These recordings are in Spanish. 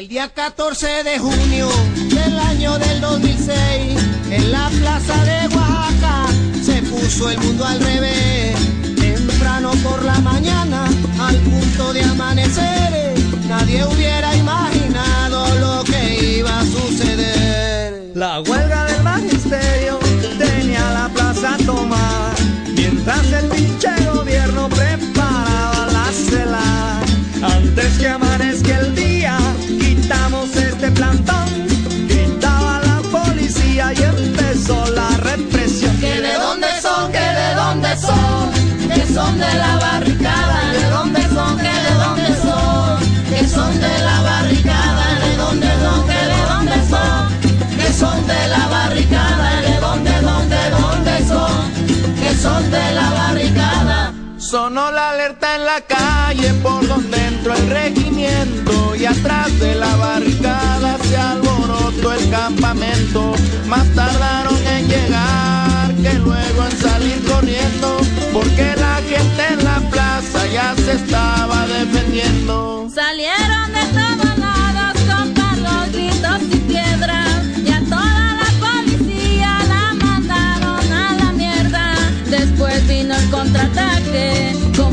El día 14 de junio del año del 2006, en la plaza de Oaxaca, se puso el mundo al revés. Son de la barricada, de dónde son, que de dónde son, que son de la barricada, de dónde son, que de dónde son, que son de la barricada, de dónde, dónde, dónde son, que son de la barricada. Sonó la alerta en la calle por donde entró el regimiento y atrás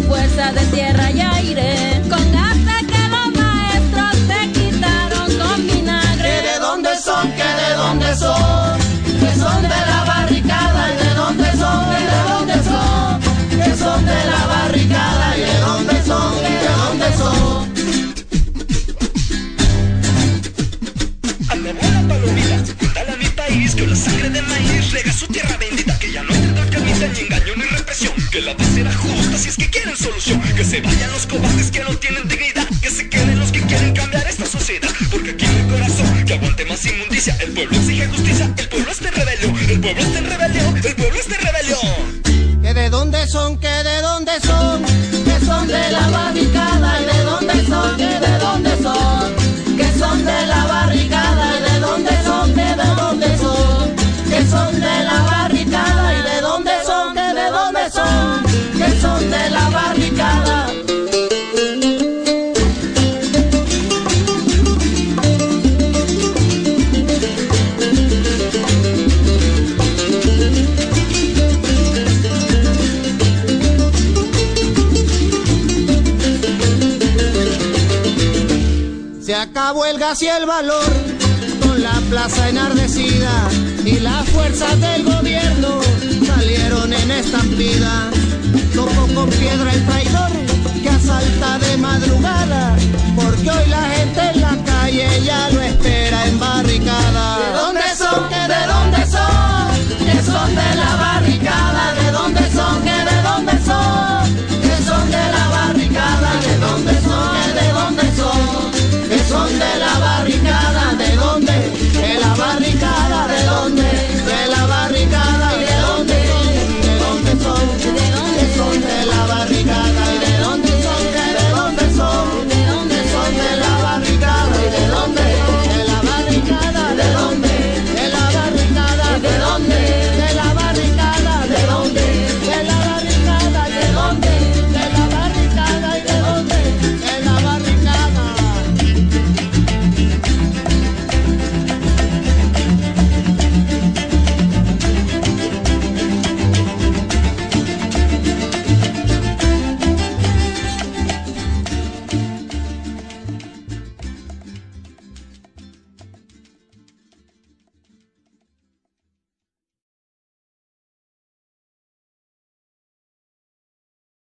fuerza de tierra que se vayan los cobardes que no tienen dignidad, que se queden los que quieren cambiar esta sociedad, porque aquí no hay corazón que aguante más inmundicia, el pueblo exige justicia, el pueblo está en rebelión, el pueblo está en rebelión, el pueblo está en rebelión. Que de dónde son, que de dónde son, que son de la barricada, el y el valor, con la plaza enardecida y las fuerzas del gobierno salieron en estampida. Tocó con piedra el traidor que asalta de madrugada,